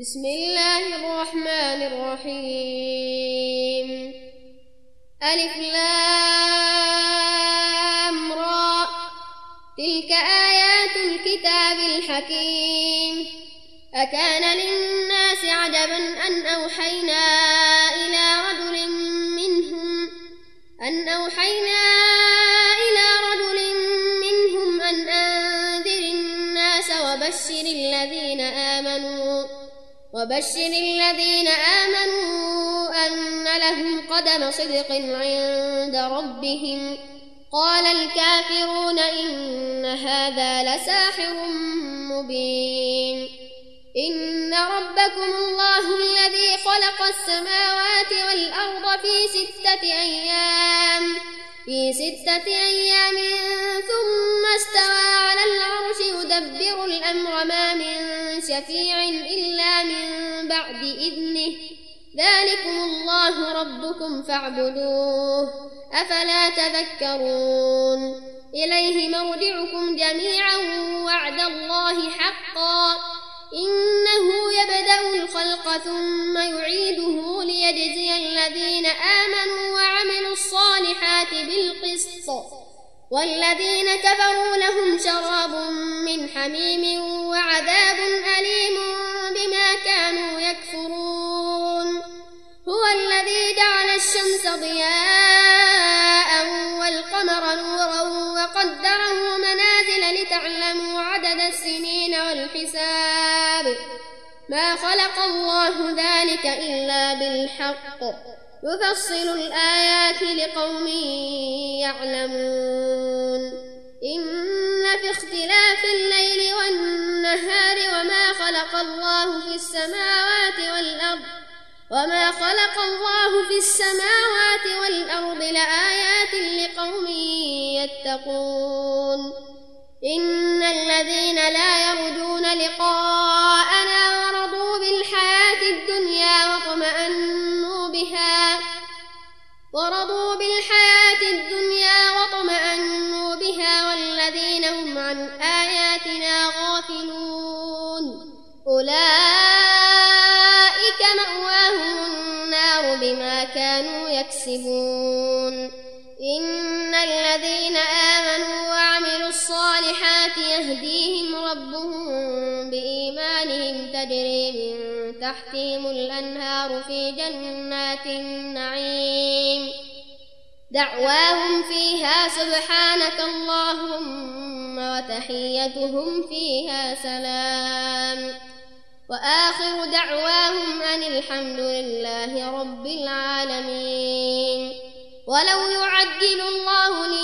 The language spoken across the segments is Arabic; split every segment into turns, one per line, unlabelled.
بسم الله الرحمن الرحيم ألف لام را تلك آيات الكتاب الحكيم أكان وبشر الذين آمنوا أن لهم قدم صدق عند ربهم. قال الكافرون إن هذا لساحر مبين. إن ربكم الله الذي خلق السماوات والأرض في ستة أيام. في ستة أيام ثم استوى على العرش يدبر الأمر. ما من شفيع إلا من بعد إذنه. ذلكم الله ربكم فاعبدوه. أفلا تذكرون. إليه مرجعكم جميعا وعد الله حقا. إنه يبدأ الخلق ثم يعيده ليجزي الذين آمنوا وعملوا الصالحات بالقسط. والذين كفروا لهم شراب من حميم وعذاب أليم الذي جعل الشمس ضياء والقمر نورا وقدره منازل لتعلموا عدد السنين والحساب. ما خلق الله ذلك إلا بالحق. يفصل الآيات لقوم يعلمون. إن في اختلاف الليل والنهار وما خلق الله في السماوات وما خلق الله في السماوات والأرض لآيات لقوم يتقون إن الذين لا يرجون لقاءنا الصالحات يهديهم ربهم بإيمانهم تجري من تحتهم الأنهار في جنات النعيم. دعواهم فيها سبحانك اللهم وتحيتهم فيها سلام. وآخر دعواهم أن الحمد لله رب العالمين. ولو يعجل الله للناس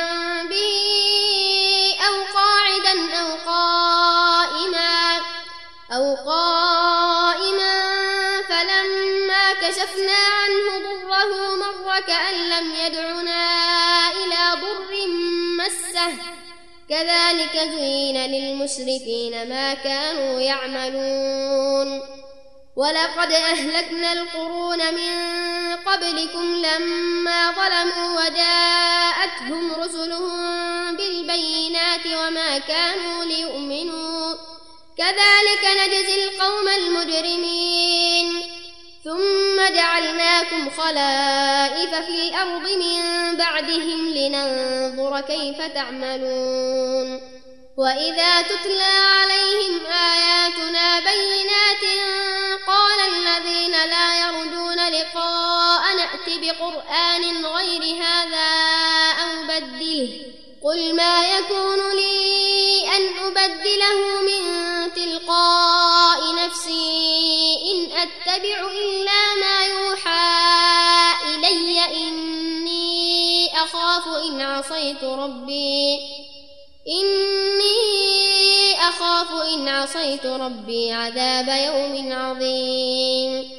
كذلك زين للمسرفين ما كانوا يعملون. ولقد أهلكنا القرون من قبلكم لما ظلموا وجاءتهم رسلهم بالبينات وما كانوا ليؤمنوا. كذلك نجزي القوم المجرمين. ثم جعلناكم خلائف في الأرض من بعدهم لننظر كيف تعملون. وإذا تتلى عليهم آياتنا بينات قال الذين لا يرجون لقاء نأت بقرآن غير هذا أو بدله قل ما يكون لي أن أبدله من تلقاء نفسي إن أتبع إلا ما يوحى إلي إني أخاف إن عصيت ربي إني أخاف إن عصيت ربي عذاب يوم عظيم.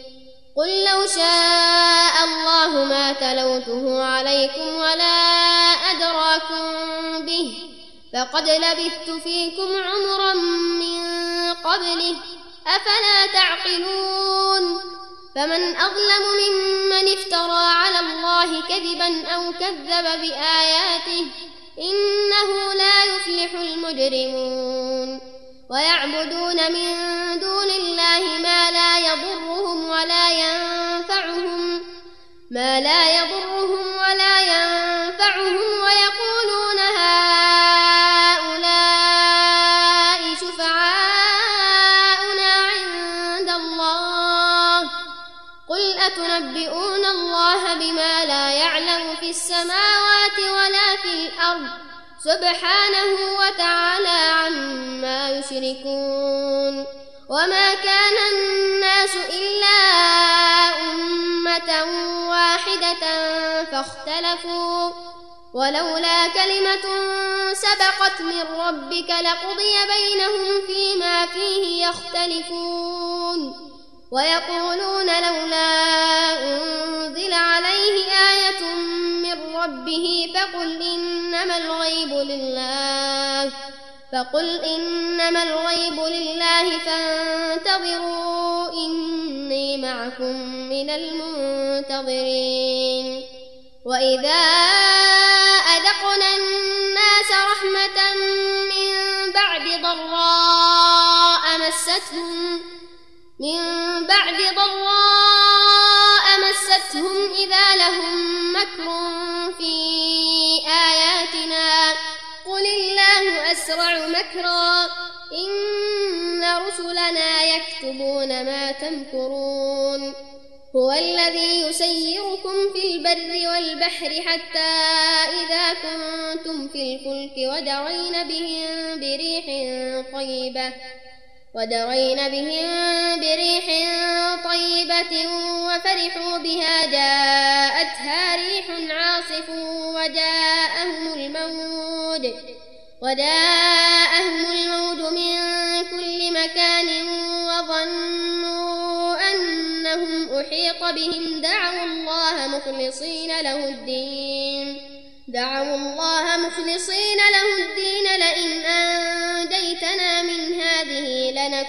قل لو شاء الله ما تلوته عليكم ولا أدراكم به فقد لبثت فيكم عمرا قبله. أفلا تعقلون؟ فمن أظلم ممن افترى على الله كذبا أو كذب بآياته إنه لا يفلح المجرمون. ويعبدون من دون الله ما لا يضرهم ولا ينفعهم ما لا يضرهم سبحانه وتعالى عما يشركون وما كان الناس إلا أمة واحدة فاختلفوا ولولا كلمة سبقت من ربك لقضي بينهم فيما فيه يختلفون ويقولون لولا أنزل ربه فقل إنما الغيب لله. فقل إنما الغيب لله فانتظروا إني معكم من المنتظرين. وإذا أذقنا الناس رحمة من بعد ضراء مستهم من بعد ضراء مستهم إذا لهم مكر في آياتنا قل الله أسرع مكرا إن رسلنا يكتبون ما تمكرون هو الذي يسيركم في البر والبحر حتى إذا كنتم في الفلك ودرين بهم بريح طيبة ودرين بهم بريح طيبة وفرحوا بها جاءتها ريح عاصف وجاءهم الموج وجاءهم الموج من كل مكان وظنوا أنهم أحيط بهم دعوا الله مخلصين له الدين دعوا الله مخلصين له الدين لئن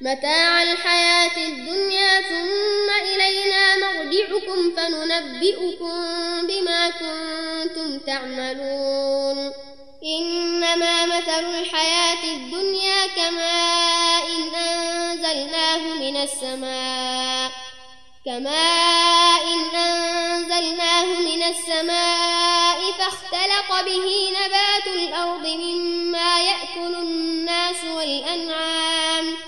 متاع الحياة الدنيا ثم إلينا مرجعكم فننبئكم بما كنتم تعملون. إنما مثل الحياة الدنيا كماء إن أنزلناه من السماء كماء إن أنزلناه من السماء فاختلط به نبات الأرض مما يأكل الناس والأنعام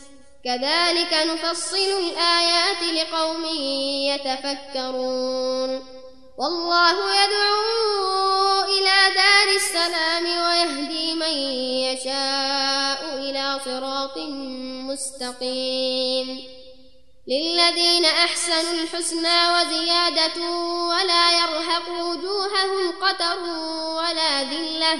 كذلك نفصل الآيات لقوم يتفكرون. والله يدعو إلى دار السلام ويهدي من يشاء إلى صراط مستقيم. للذين أحسنوا الحسنى وزيادة ولا يرهق وجوههم قتر ولا ذلة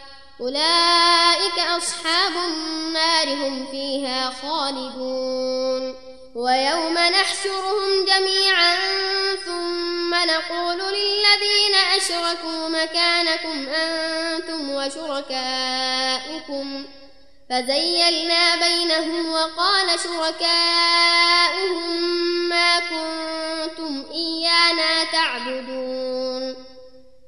أولئك أصحاب النار هم فيها خالدون. ويوم نحشرهم جميعا ثم نقول للذين أشركوا مكانكم أنتم وشركاؤكم فزيلنا بينهم وقال شركاؤهم ما كنتم إيانا تعبدون.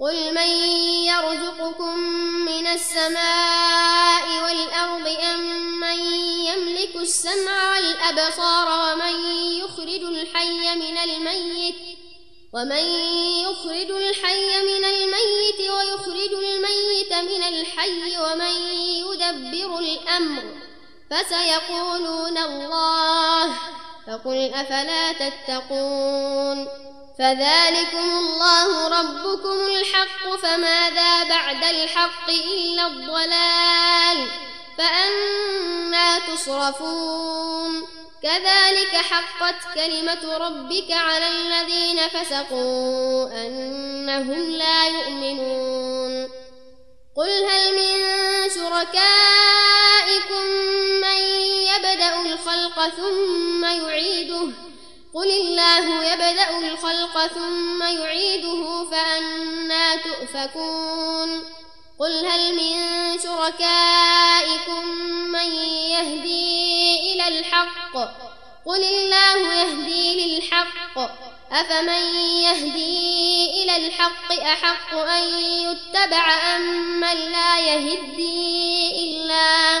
قل من يرزقكم من السماء والأرض أم من يملك السمع والأبصار ومن يخرج الحي من الميت ومن يخرج الحي من الميت ويخرج الميت من الحي ومن يدبر الأمر فسيقولون الله فقل أفلا تتقون فذلكم الله ربكم الحق فماذا بعد الحق إلا الضلال؟ فأنا تصرفون. كذلك حقت كلمة ربك على الذين فسقوا أنهم لا يؤمنون. قل هل من شركائكم من يبدأ الخلق ثم يعيده؟ قل الله يبدأ الخلق ثم يعيده فأنا تؤفكون قل هل من شركائكم من يهدي إلى الحق؟ قل الله يهدي للحق. أفمن يهدي إلى الحق أحق أن يتبع أم من لا يهدي إلا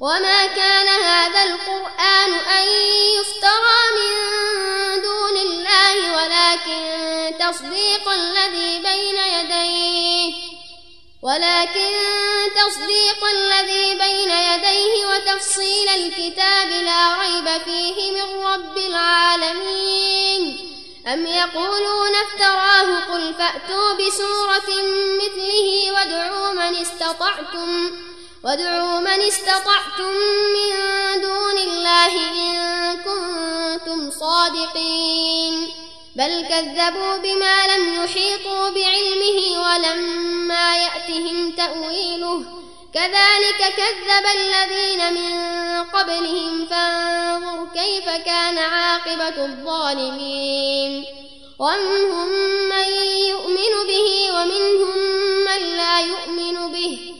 وما كان هذا القرآن أن يفترى من دون الله ولكن تصديق الذي بين يديه ولكن تصديق الذي بين يديه وتفصيل الكتاب لا ريب فيه من رب العالمين. أم يقولون افتراه؟ قل فأتوا بسورة مثله وادعوا من استطعتم. وادعوا من استطعتم من دون الله إن كنتم صادقين. بل كذبوا بما لم يحيطوا بعلمه ولما يأتهم تأويله. كذلك كذب الذين من قبلهم. فانظر كيف كان عاقبة الظالمين. ومنهم من يؤمن به ومنهم من لا يؤمن به.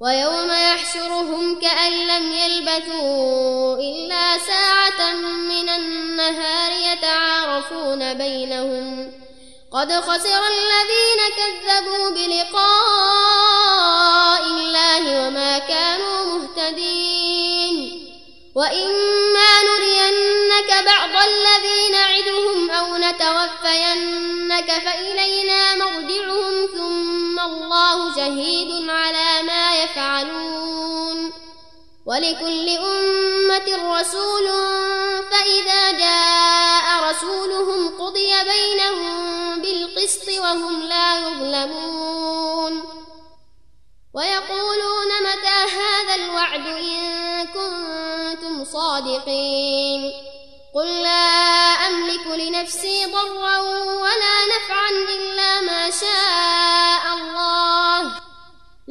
ويوم يحشرهم كأن لم يلبثوا إلا ساعة من النهار يتعارفون بينهم قد خسر الذين كذبوا بلقاء الله وما كانوا مهتدين وإما نرينك بعض الذي نعدهم أو نتوفينك فإلينا مرجعهم ثم الله شهيد على ما يفعلون. ولكل أمة رسول فإذا جاء رسولهم قضي بينهم وهم لا يظلمون. ويقولون متى هذا الوعد إن كنتم صادقين؟ قل لا أملك لنفسي ضرا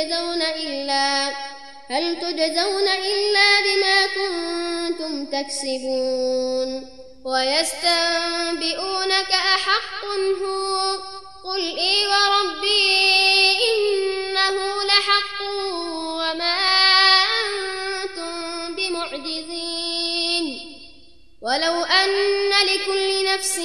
تجزون إلا هل تجزون إلا بما كنتم تكسبون ويستنبئونك أحق هو قل إي وربي إنه لحق وما أنتم بمعجزين ولو أن لكل نفس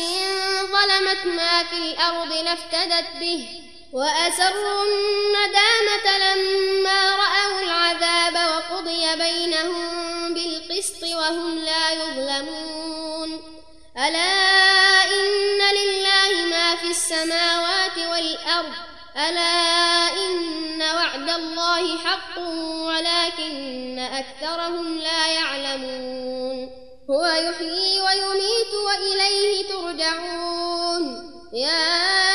ظلمت ما في الأرض لافتدت به وأسروا الندامة لما رأوا العذاب وقضي بينهم بالقسط وهم لا يظلمون. ألا إن لله ما في السماوات والأرض. ألا إن وعد الله حق ولكن أكثرهم لا يعلمون. هو يحيي ويميت وإليه ترجعون. يا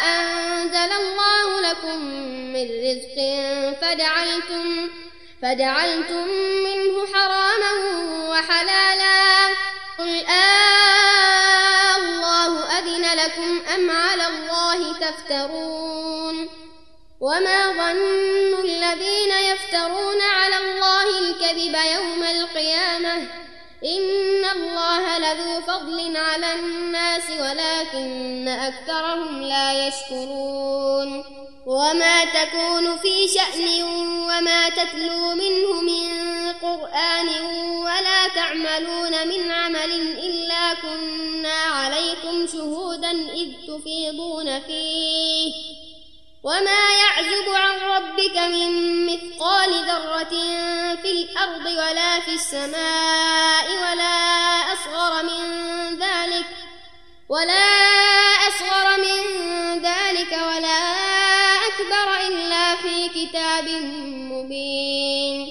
من رزق فجعلتم فجعلتم منه حراما وحلالا. قل آه الله أذن لكم أم على الله تفترون؟ وما ظن الذين يفترون على الله الكذب يوم القيامة؟ إن الله لذو فضل على الناس ولكن أكثرهم لا يشكرون وما تكون في شأن وما تتلو منه من قرآن ولا تعملون من عمل إلا كنا عليكم شهودا إذ تفيضون فيه وما يعزب عن ربك من مثقال ذرة في الأرض ولا في السماء ولا أصغر من ذلك ولا أصغر من ذلك ولا أكبر إلا في كتاب مبين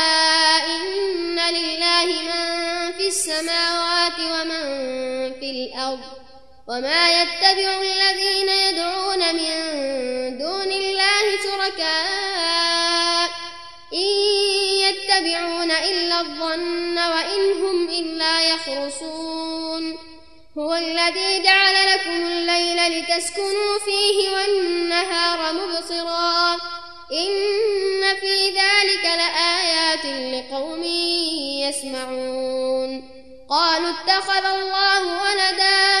وما يتبع الذين يدعون من دون الله شركاء إن يتبعون إلا الظن وإن هم إلا يخرصون هو الذي جعل لكم الليل لتسكنوا فيه والنهار مبصرا إن في ذلك لآيات لقوم يسمعون قالوا اتخذ الله ولدا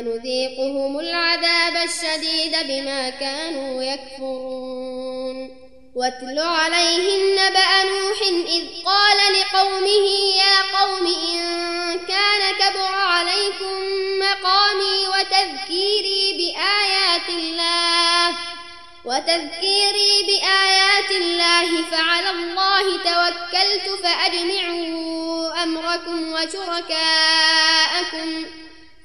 نذيقهم العذاب الشديد بما كانوا يكفرون. واتل عليهم نبأ نوح إذ قال لقومه يا قوم إن كان كبر عليكم مقامي وتذكيري بآيات الله وتذكيري بآيات الله فعلى الله توكلت فأجمعوا أمركم وشركاءكم.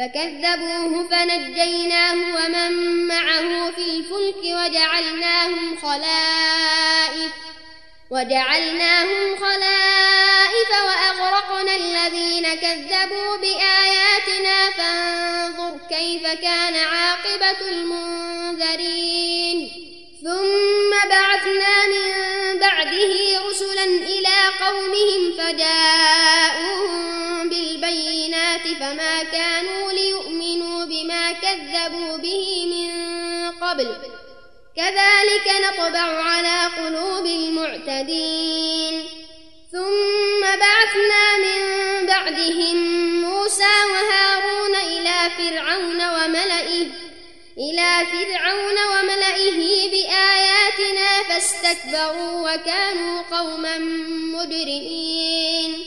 فكذبوه فنجيناه ومن معه في الفلك وجعلناهم خلائف وجعلناهم خلائف وأغرقنا الذين كذبوا بآياتنا فانظر كيف كان عاقبة المنذرين. ثم بعثنا من بعده رسلا إلى قومهم فجاءوهم بالبينات فما كانوا ليؤمنوا بما كذبوا به من قبل. كذلك نطبع على قلوب المعتدين. ثم بعثنا من بعدهم موسى وهارون إلى فرعون وملئه إلى فرعون وملئه بآياتنا فاستكبروا وكانوا قوما مجرمين.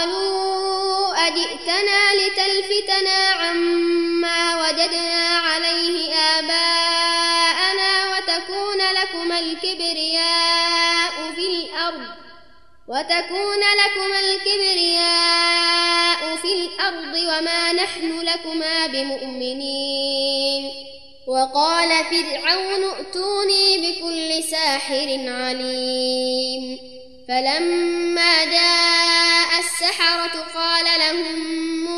لتلفتنا عما وجدنا عليه آباءنا وتكون لكما الكبرياء في الأرض وتكون لكما الكبرياء في الأرض وما نحن لكما بمؤمنين وقال فرعون ائتوني بكل ساحر عليم فلما جاء السحرة قال لهم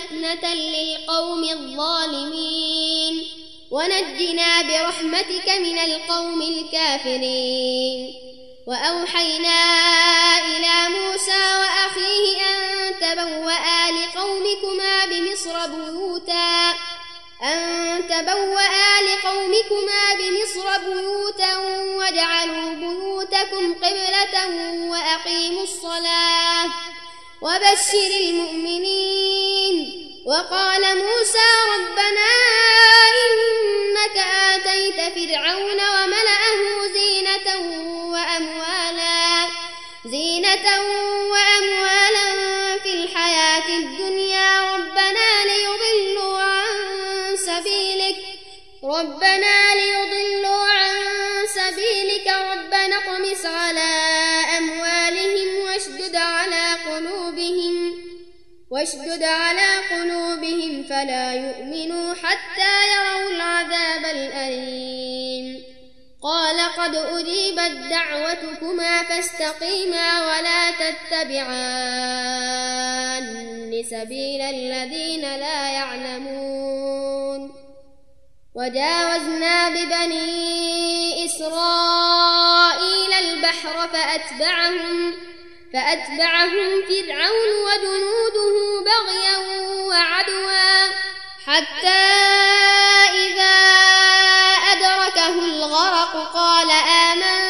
فتنة للقوم الظالمين. ونجنا برحمتك من القوم الكافرين. وأوحينا إلى موسى وأخيه أن تبوأ لقومكما بمصر بيوتا. أن تبوأ لقومكما بمصر بيوتا واجعلوا بيوتكم قبلة وأقيموا الصلاة. وبشر المؤمنين. وقال موسى ربنا إنك آتيت فرعون وملأه زينة وأموالا زينة وأموالا في الحياة الدنيا. ربنا ليضلوا عن سبيلك. ربنا ليضلوا واشدد على قلوبهم فلا يؤمنوا حتى يروا العذاب الأليم. قال قد أجيبت دعوتكما فاستقيما ولا تتبعان سبيل الذين لا يعلمون. وجاوزنا ببني إسرائيل البحر فأتبعهم فأتبعهم فرعون وجنوده بغيا وعدوا حتى إذا أدركه الغرق قال آمنت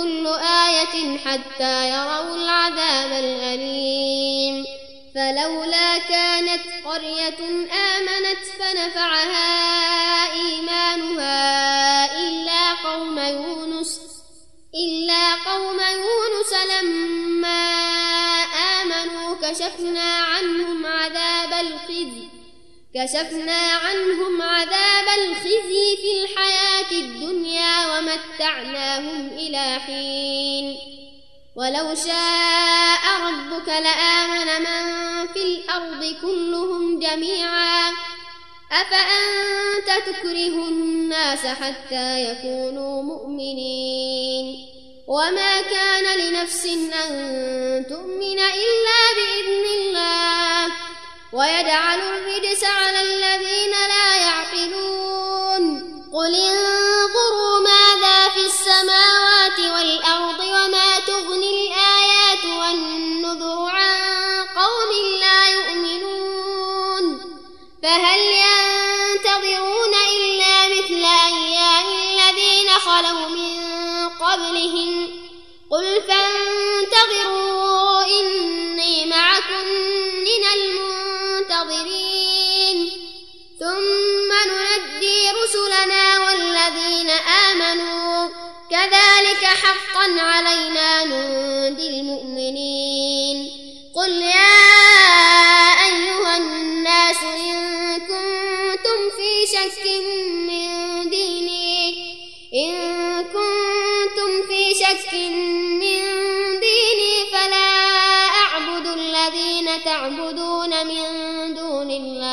كل آية حتى يروا العذاب الأليم. فلولا كانت قرية آمنت فنفعها إيمانها إلا قوم يونس إلا قوم يونس لما آمنوا كشفنا كشفنا عنهم عذاب الخزي في الحياة الدنيا ومتعناهم إلى حين. ولو شاء ربك لآمن من في الأرض كلهم جميعا. أفأنت تكره الناس حتى يكونوا مؤمنين؟ وما كان لنفس أن تؤمن إلا بإذن الله. ويجعل الرجس على الذين لا يعقلون. قل انظروا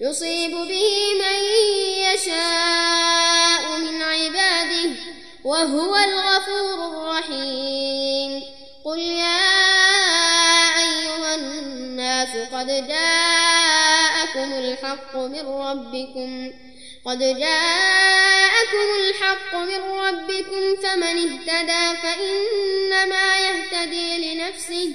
يصيب به من يشاء من عباده وهو الغفور الرحيم. قل يا أيها الناس قد جاءكم الحق من ربكم. قد جاءكم الحق من ربكم فمن اهتدى فإنما يهتدي لنفسه.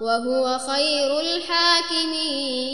وهو خير الحاكمين.